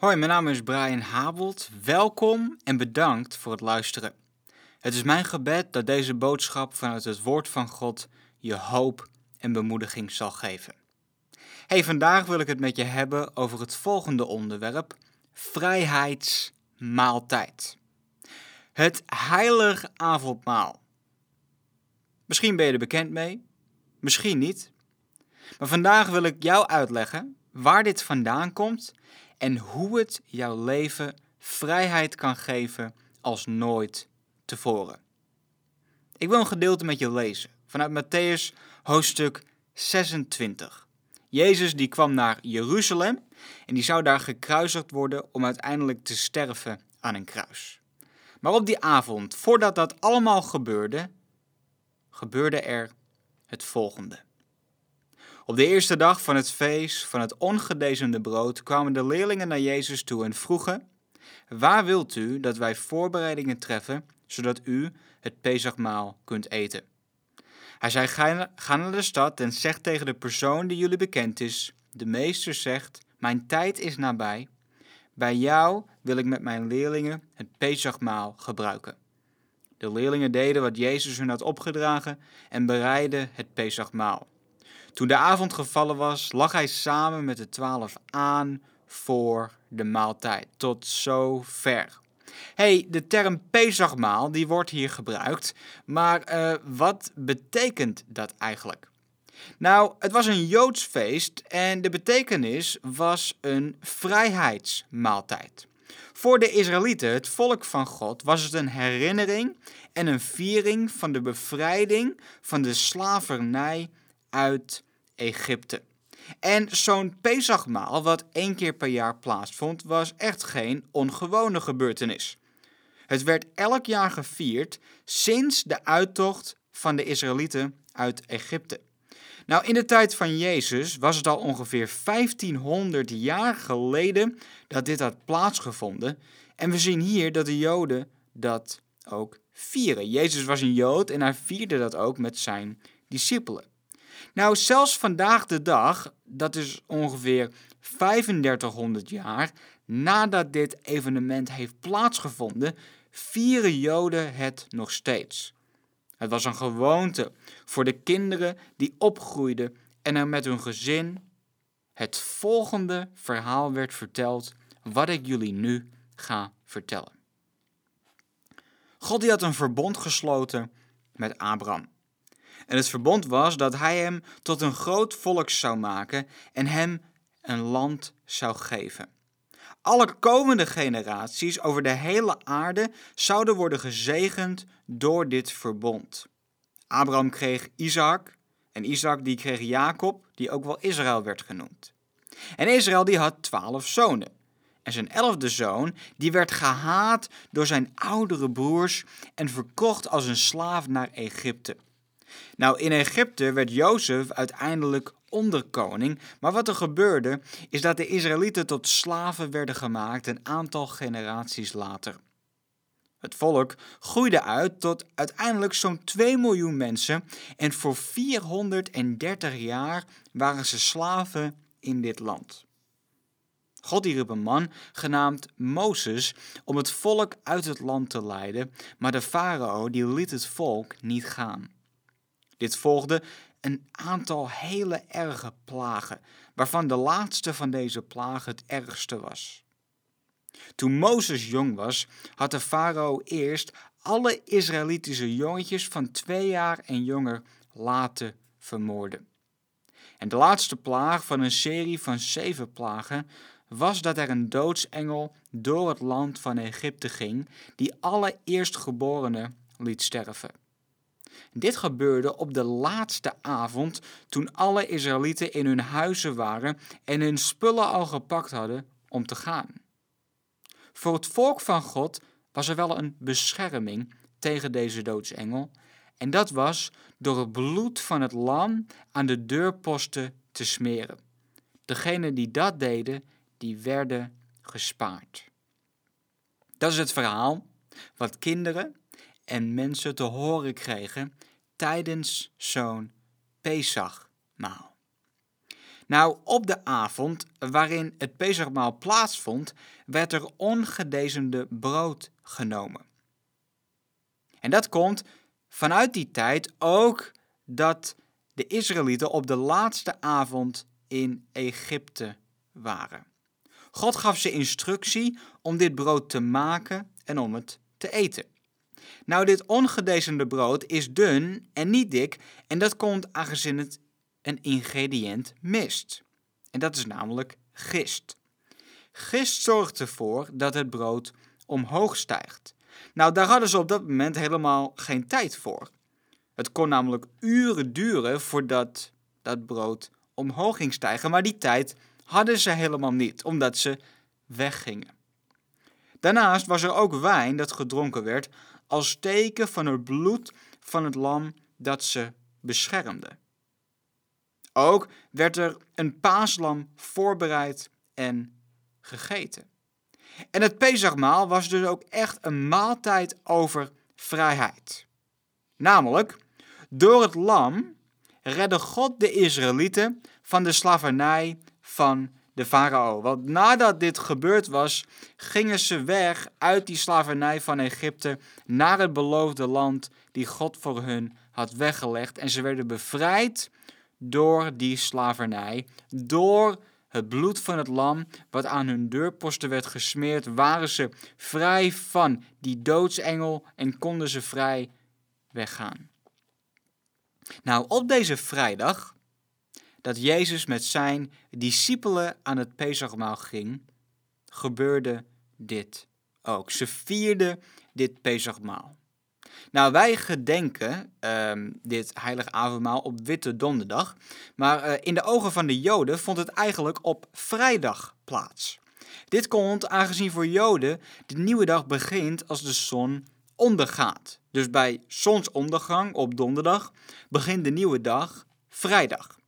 Hoi, mijn naam is Brian Habelt. Welkom en bedankt voor het luisteren. Het is mijn gebed dat deze boodschap vanuit het woord van God je hoop en bemoediging zal geven. Hey, vandaag wil ik het met je hebben over het volgende onderwerp: vrijheidsmaaltijd. Het heilig avondmaal. Misschien ben je er bekend mee, misschien niet. Maar vandaag wil ik jou uitleggen waar dit vandaan komt en hoe het jouw leven vrijheid kan geven als nooit tevoren. Ik wil een gedeelte met je lezen vanuit Matthäus hoofdstuk 26. Jezus die kwam naar Jeruzalem en die zou daar gekruisigd worden om uiteindelijk te sterven aan een kruis. Maar op die avond, voordat dat allemaal gebeurde, gebeurde er het volgende. Op de eerste dag van het feest van het ongedezemde brood kwamen de leerlingen naar Jezus toe en vroegen: Waar wilt u dat wij voorbereidingen treffen, zodat u het Pesachmaal kunt eten? Hij zei: Ga naar de stad en zeg tegen de persoon die jullie bekend is: De meester zegt: Mijn tijd is nabij. Bij jou wil ik met mijn leerlingen het Pesachmaal gebruiken. De leerlingen deden wat Jezus hun had opgedragen en bereidden het Pesachmaal. Toen de avond gevallen was, lag hij samen met de twaalf aan voor de maaltijd. Tot zover. hey, de term Pesachmaal die wordt hier gebruikt, maar uh, wat betekent dat eigenlijk? Nou, het was een Joods feest en de betekenis was een vrijheidsmaaltijd. Voor de Israëlieten, het volk van God, was het een herinnering en een viering van de bevrijding van de slavernij uit Egypte. En zo'n Pesachmaal, wat één keer per jaar plaatsvond, was echt geen ongewone gebeurtenis. Het werd elk jaar gevierd sinds de uittocht van de Israëlieten uit Egypte. Nou, in de tijd van Jezus was het al ongeveer 1500 jaar geleden dat dit had plaatsgevonden. En we zien hier dat de Joden dat ook vieren. Jezus was een Jood en hij vierde dat ook met zijn discipelen. Nou, zelfs vandaag de dag, dat is ongeveer 3500 jaar nadat dit evenement heeft plaatsgevonden, vieren Joden het nog steeds. Het was een gewoonte voor de kinderen die opgroeiden en er met hun gezin het volgende verhaal werd verteld, wat ik jullie nu ga vertellen. God die had een verbond gesloten met Abraham. En het verbond was dat hij hem tot een groot volk zou maken en hem een land zou geven. Alle komende generaties over de hele aarde zouden worden gezegend door dit verbond. Abraham kreeg Isaac en Isaac die kreeg Jacob, die ook wel Israël werd genoemd. En Israël die had twaalf zonen. En zijn elfde zoon, die werd gehaat door zijn oudere broers en verkocht als een slaaf naar Egypte. Nou, in Egypte werd Jozef uiteindelijk onderkoning, maar wat er gebeurde is dat de Israëlieten tot slaven werden gemaakt een aantal generaties later. Het volk groeide uit tot uiteindelijk zo'n 2 miljoen mensen en voor 430 jaar waren ze slaven in dit land. God riep een man genaamd Mozes om het volk uit het land te leiden, maar de farao die liet het volk niet gaan. Dit volgde een aantal hele erge plagen, waarvan de laatste van deze plagen het ergste was. Toen Mozes jong was, had de farao eerst alle Israëlitische jongetjes van twee jaar en jonger laten vermoorden. En de laatste plaag van een serie van zeven plagen was dat er een doodsengel door het land van Egypte ging, die alle eerstgeborenen liet sterven. Dit gebeurde op de laatste avond toen alle Israëlieten in hun huizen waren en hun spullen al gepakt hadden om te gaan. Voor het volk van God was er wel een bescherming tegen deze doodsengel, en dat was door het bloed van het lam aan de deurposten te smeren. Degenen die dat deden, die werden gespaard. Dat is het verhaal wat kinderen en mensen te horen kregen tijdens zo'n Pesachmaal. Nou, op de avond waarin het Pesachmaal plaatsvond, werd er ongedezende brood genomen. En dat komt vanuit die tijd ook dat de Israëlieten op de laatste avond in Egypte waren. God gaf ze instructie om dit brood te maken en om het te eten. Nou, dit ongedezende brood is dun en niet dik en dat komt aangezien het een ingrediënt mist. En dat is namelijk gist. Gist zorgt ervoor dat het brood omhoog stijgt. Nou, daar hadden ze op dat moment helemaal geen tijd voor. Het kon namelijk uren duren voordat dat brood omhoog ging stijgen, maar die tijd hadden ze helemaal niet, omdat ze weggingen. Daarnaast was er ook wijn dat gedronken werd als teken van het bloed van het lam dat ze beschermde. Ook werd er een paaslam voorbereid en gegeten. En het Pesachmaal was dus ook echt een maaltijd over vrijheid. Namelijk, door het lam redde God de Israëlieten van de slavernij van de farao. Want nadat dit gebeurd was, gingen ze weg uit die slavernij van Egypte naar het beloofde land die God voor hun had weggelegd. En ze werden bevrijd door die slavernij, door het bloed van het lam wat aan hun deurposten werd gesmeerd, waren ze vrij van die doodsengel en konden ze vrij weggaan. Nou, op deze vrijdag, dat Jezus met zijn discipelen aan het Pesachmaal ging, gebeurde dit ook. Ze vierden dit Pesachmaal. Nou, wij gedenken um, dit heilige avondmaal op Witte Donderdag, maar uh, in de ogen van de Joden vond het eigenlijk op vrijdag plaats. Dit komt aangezien voor Joden de nieuwe dag begint als de zon ondergaat. Dus bij zonsondergang op donderdag begint de nieuwe dag vrijdag.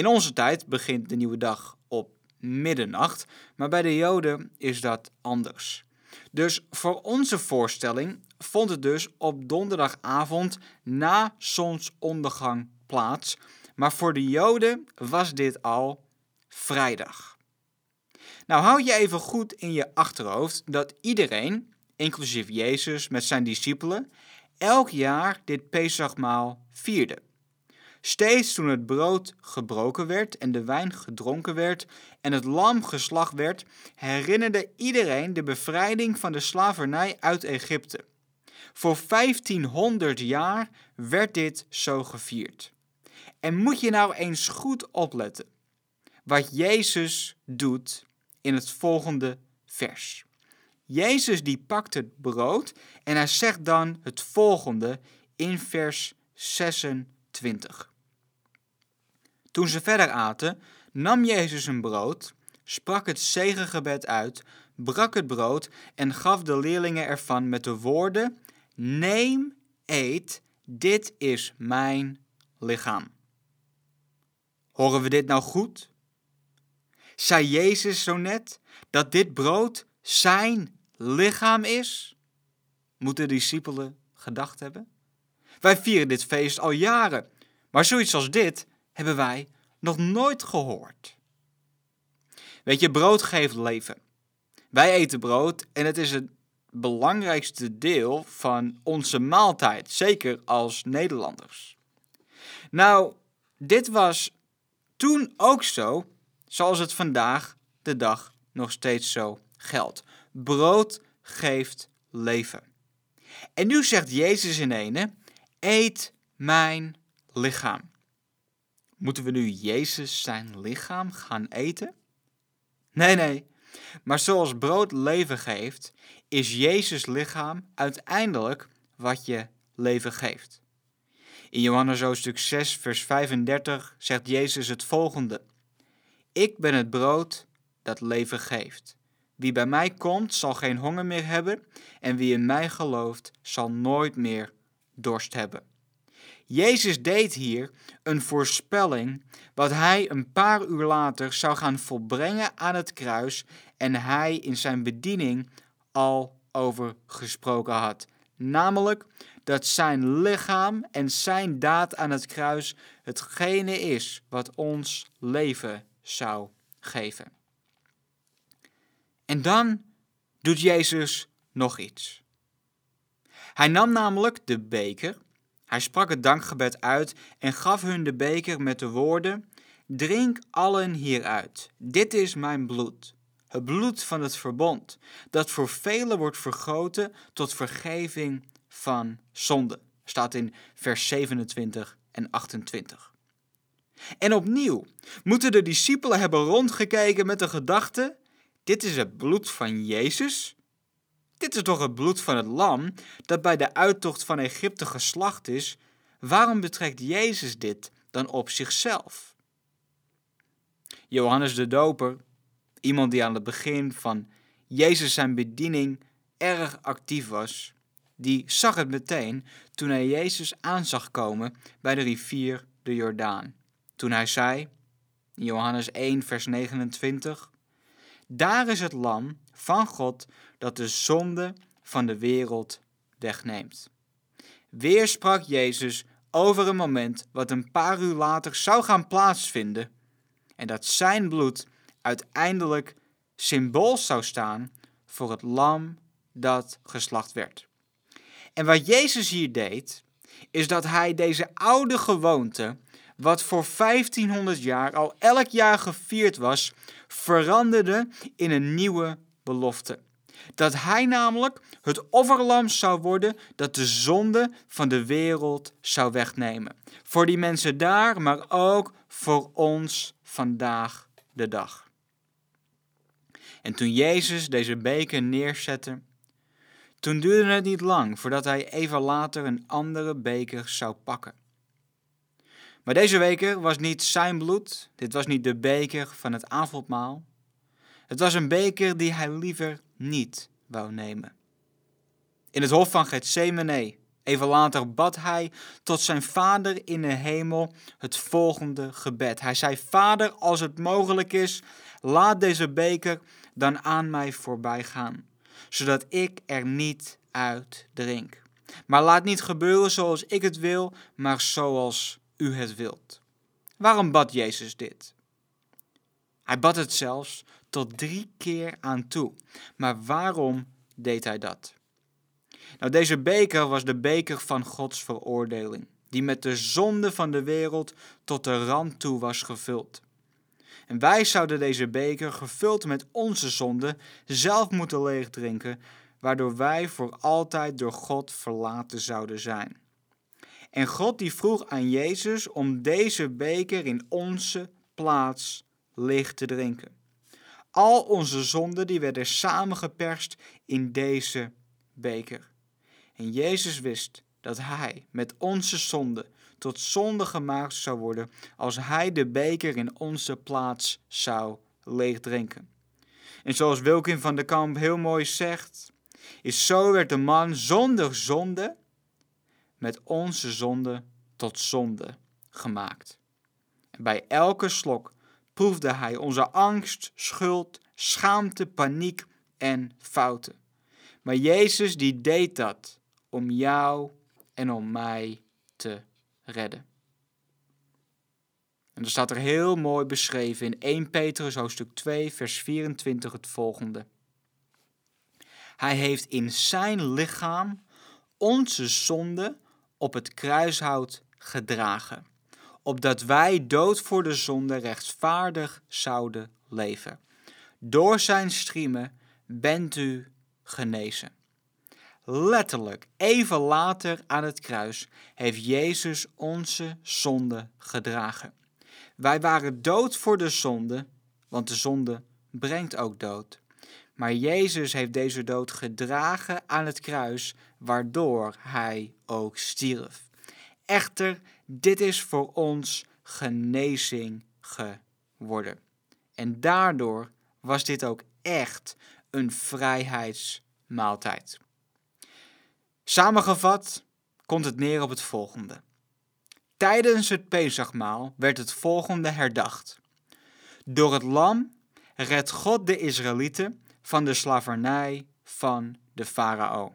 In onze tijd begint de nieuwe dag op middernacht, maar bij de Joden is dat anders. Dus voor onze voorstelling vond het dus op donderdagavond na zonsondergang plaats, maar voor de Joden was dit al vrijdag. Nou houd je even goed in je achterhoofd dat iedereen, inclusief Jezus met zijn discipelen, elk jaar dit Pesachmaal vierde. Steeds toen het brood gebroken werd en de wijn gedronken werd en het lam geslacht werd, herinnerde iedereen de bevrijding van de slavernij uit Egypte. Voor 1500 jaar werd dit zo gevierd. En moet je nou eens goed opletten wat Jezus doet in het volgende vers. Jezus die pakt het brood en hij zegt dan het volgende in vers 26. Toen ze verder aten, nam Jezus een brood, sprak het zegengebed uit, brak het brood en gaf de leerlingen ervan met de woorden: Neem, eet, dit is mijn lichaam. Horen we dit nou goed? Zei Jezus zo net dat dit brood zijn lichaam is? Moeten de discipelen gedacht hebben? Wij vieren dit feest al jaren, maar zoiets als dit hebben wij nog nooit gehoord. Weet je, brood geeft leven. Wij eten brood en het is het belangrijkste deel van onze maaltijd, zeker als Nederlanders. Nou, dit was toen ook zo, zoals het vandaag de dag nog steeds zo geldt. Brood geeft leven. En nu zegt Jezus in ene: Eet mijn lichaam. Moeten we nu Jezus zijn lichaam gaan eten? Nee, nee. Maar zoals brood leven geeft, is Jezus lichaam uiteindelijk wat je leven geeft. In Johannes hoofdstuk 6, vers 35 zegt Jezus het volgende: Ik ben het brood dat leven geeft. Wie bij mij komt, zal geen honger meer hebben, en wie in mij gelooft, zal nooit meer dorst hebben. Jezus deed hier een voorspelling wat hij een paar uur later zou gaan volbrengen aan het kruis en hij in zijn bediening al over gesproken had. Namelijk dat zijn lichaam en zijn daad aan het kruis hetgene is wat ons leven zou geven. En dan doet Jezus nog iets. Hij nam namelijk de beker, hij sprak het dankgebed uit en gaf hun de beker met de woorden: Drink allen hieruit. Dit is mijn bloed, het bloed van het verbond, dat voor velen wordt vergoten tot vergeving van zonde. Staat in vers 27 en 28. En opnieuw moeten de discipelen hebben rondgekeken met de gedachte: dit is het bloed van Jezus? Dit is toch het bloed van het lam dat bij de uittocht van Egypte geslacht is? Waarom betrekt Jezus dit dan op zichzelf? Johannes de Doper, iemand die aan het begin van Jezus zijn bediening erg actief was, die zag het meteen toen hij Jezus aan zag komen bij de rivier de Jordaan. Toen hij zei, Johannes 1, vers 29, Daar is het lam van God dat de zonde van de wereld wegneemt. Weer sprak Jezus over een moment wat een paar uur later zou gaan plaatsvinden en dat zijn bloed uiteindelijk symbool zou staan voor het lam dat geslacht werd. En wat Jezus hier deed, is dat hij deze oude gewoonte, wat voor 1500 jaar al elk jaar gevierd was, veranderde in een nieuwe belofte. Dat hij namelijk het offerlam zou worden dat de zonde van de wereld zou wegnemen. Voor die mensen daar, maar ook voor ons vandaag de dag. En toen Jezus deze beker neerzette, toen duurde het niet lang voordat hij even later een andere beker zou pakken. Maar deze beker was niet zijn bloed, dit was niet de beker van het avondmaal. Het was een beker die hij liever niet wou nemen. In het hof van Gethsemane, even later, bad hij tot zijn vader in de hemel het volgende gebed. Hij zei, Vader, als het mogelijk is, laat deze beker dan aan mij voorbij gaan, zodat ik er niet uit drink. Maar laat niet gebeuren zoals ik het wil, maar zoals u het wilt. Waarom bad Jezus dit? Hij bad het zelfs tot drie keer aan toe. Maar waarom deed hij dat? Nou, deze beker was de beker van Gods veroordeling, die met de zonde van de wereld tot de rand toe was gevuld. En wij zouden deze beker, gevuld met onze zonde, zelf moeten leegdrinken, waardoor wij voor altijd door God verlaten zouden zijn. En God die vroeg aan Jezus om deze beker in onze plaats leeg te drinken. Al onze zonden die werden samengeperst in deze beker. En Jezus wist dat Hij met onze zonde tot zonde gemaakt zou worden als Hij de beker in onze plaats zou leegdrinken. En zoals Wilkin van de Kamp heel mooi zegt, is zo werd de man zonder zonde met onze zonde tot zonde gemaakt. En bij elke slok proefde hij onze angst, schuld, schaamte, paniek en fouten. Maar Jezus die deed dat om jou en om mij te redden. En er staat er heel mooi beschreven in 1 Petrus hoofdstuk 2 vers 24 het volgende. Hij heeft in zijn lichaam onze zonde op het kruishout gedragen opdat wij dood voor de zonde rechtvaardig zouden leven. Door zijn striemen bent u genezen. Letterlijk, even later aan het kruis, heeft Jezus onze zonde gedragen. Wij waren dood voor de zonde, want de zonde brengt ook dood. Maar Jezus heeft deze dood gedragen aan het kruis, waardoor hij ook stierf. Echter, dit is voor ons genezing geworden. En daardoor was dit ook echt een vrijheidsmaaltijd. Samengevat komt het neer op het volgende. Tijdens het Pesachmaal werd het volgende herdacht. Door het lam redt God de Israëlieten van de slavernij van de farao.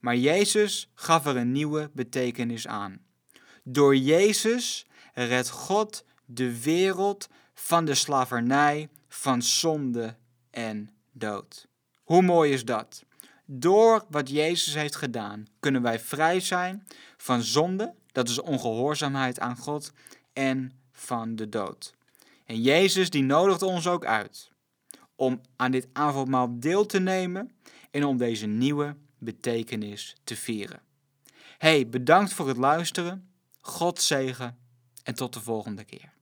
Maar Jezus gaf er een nieuwe betekenis aan. Door Jezus redt God de wereld van de slavernij, van zonde en dood. Hoe mooi is dat? Door wat Jezus heeft gedaan, kunnen wij vrij zijn van zonde, dat is ongehoorzaamheid aan God, en van de dood. En Jezus die nodigt ons ook uit om aan dit avondmaal deel te nemen en om deze nieuwe betekenis te vieren. Hey, bedankt voor het luisteren. God zegen en tot de volgende keer.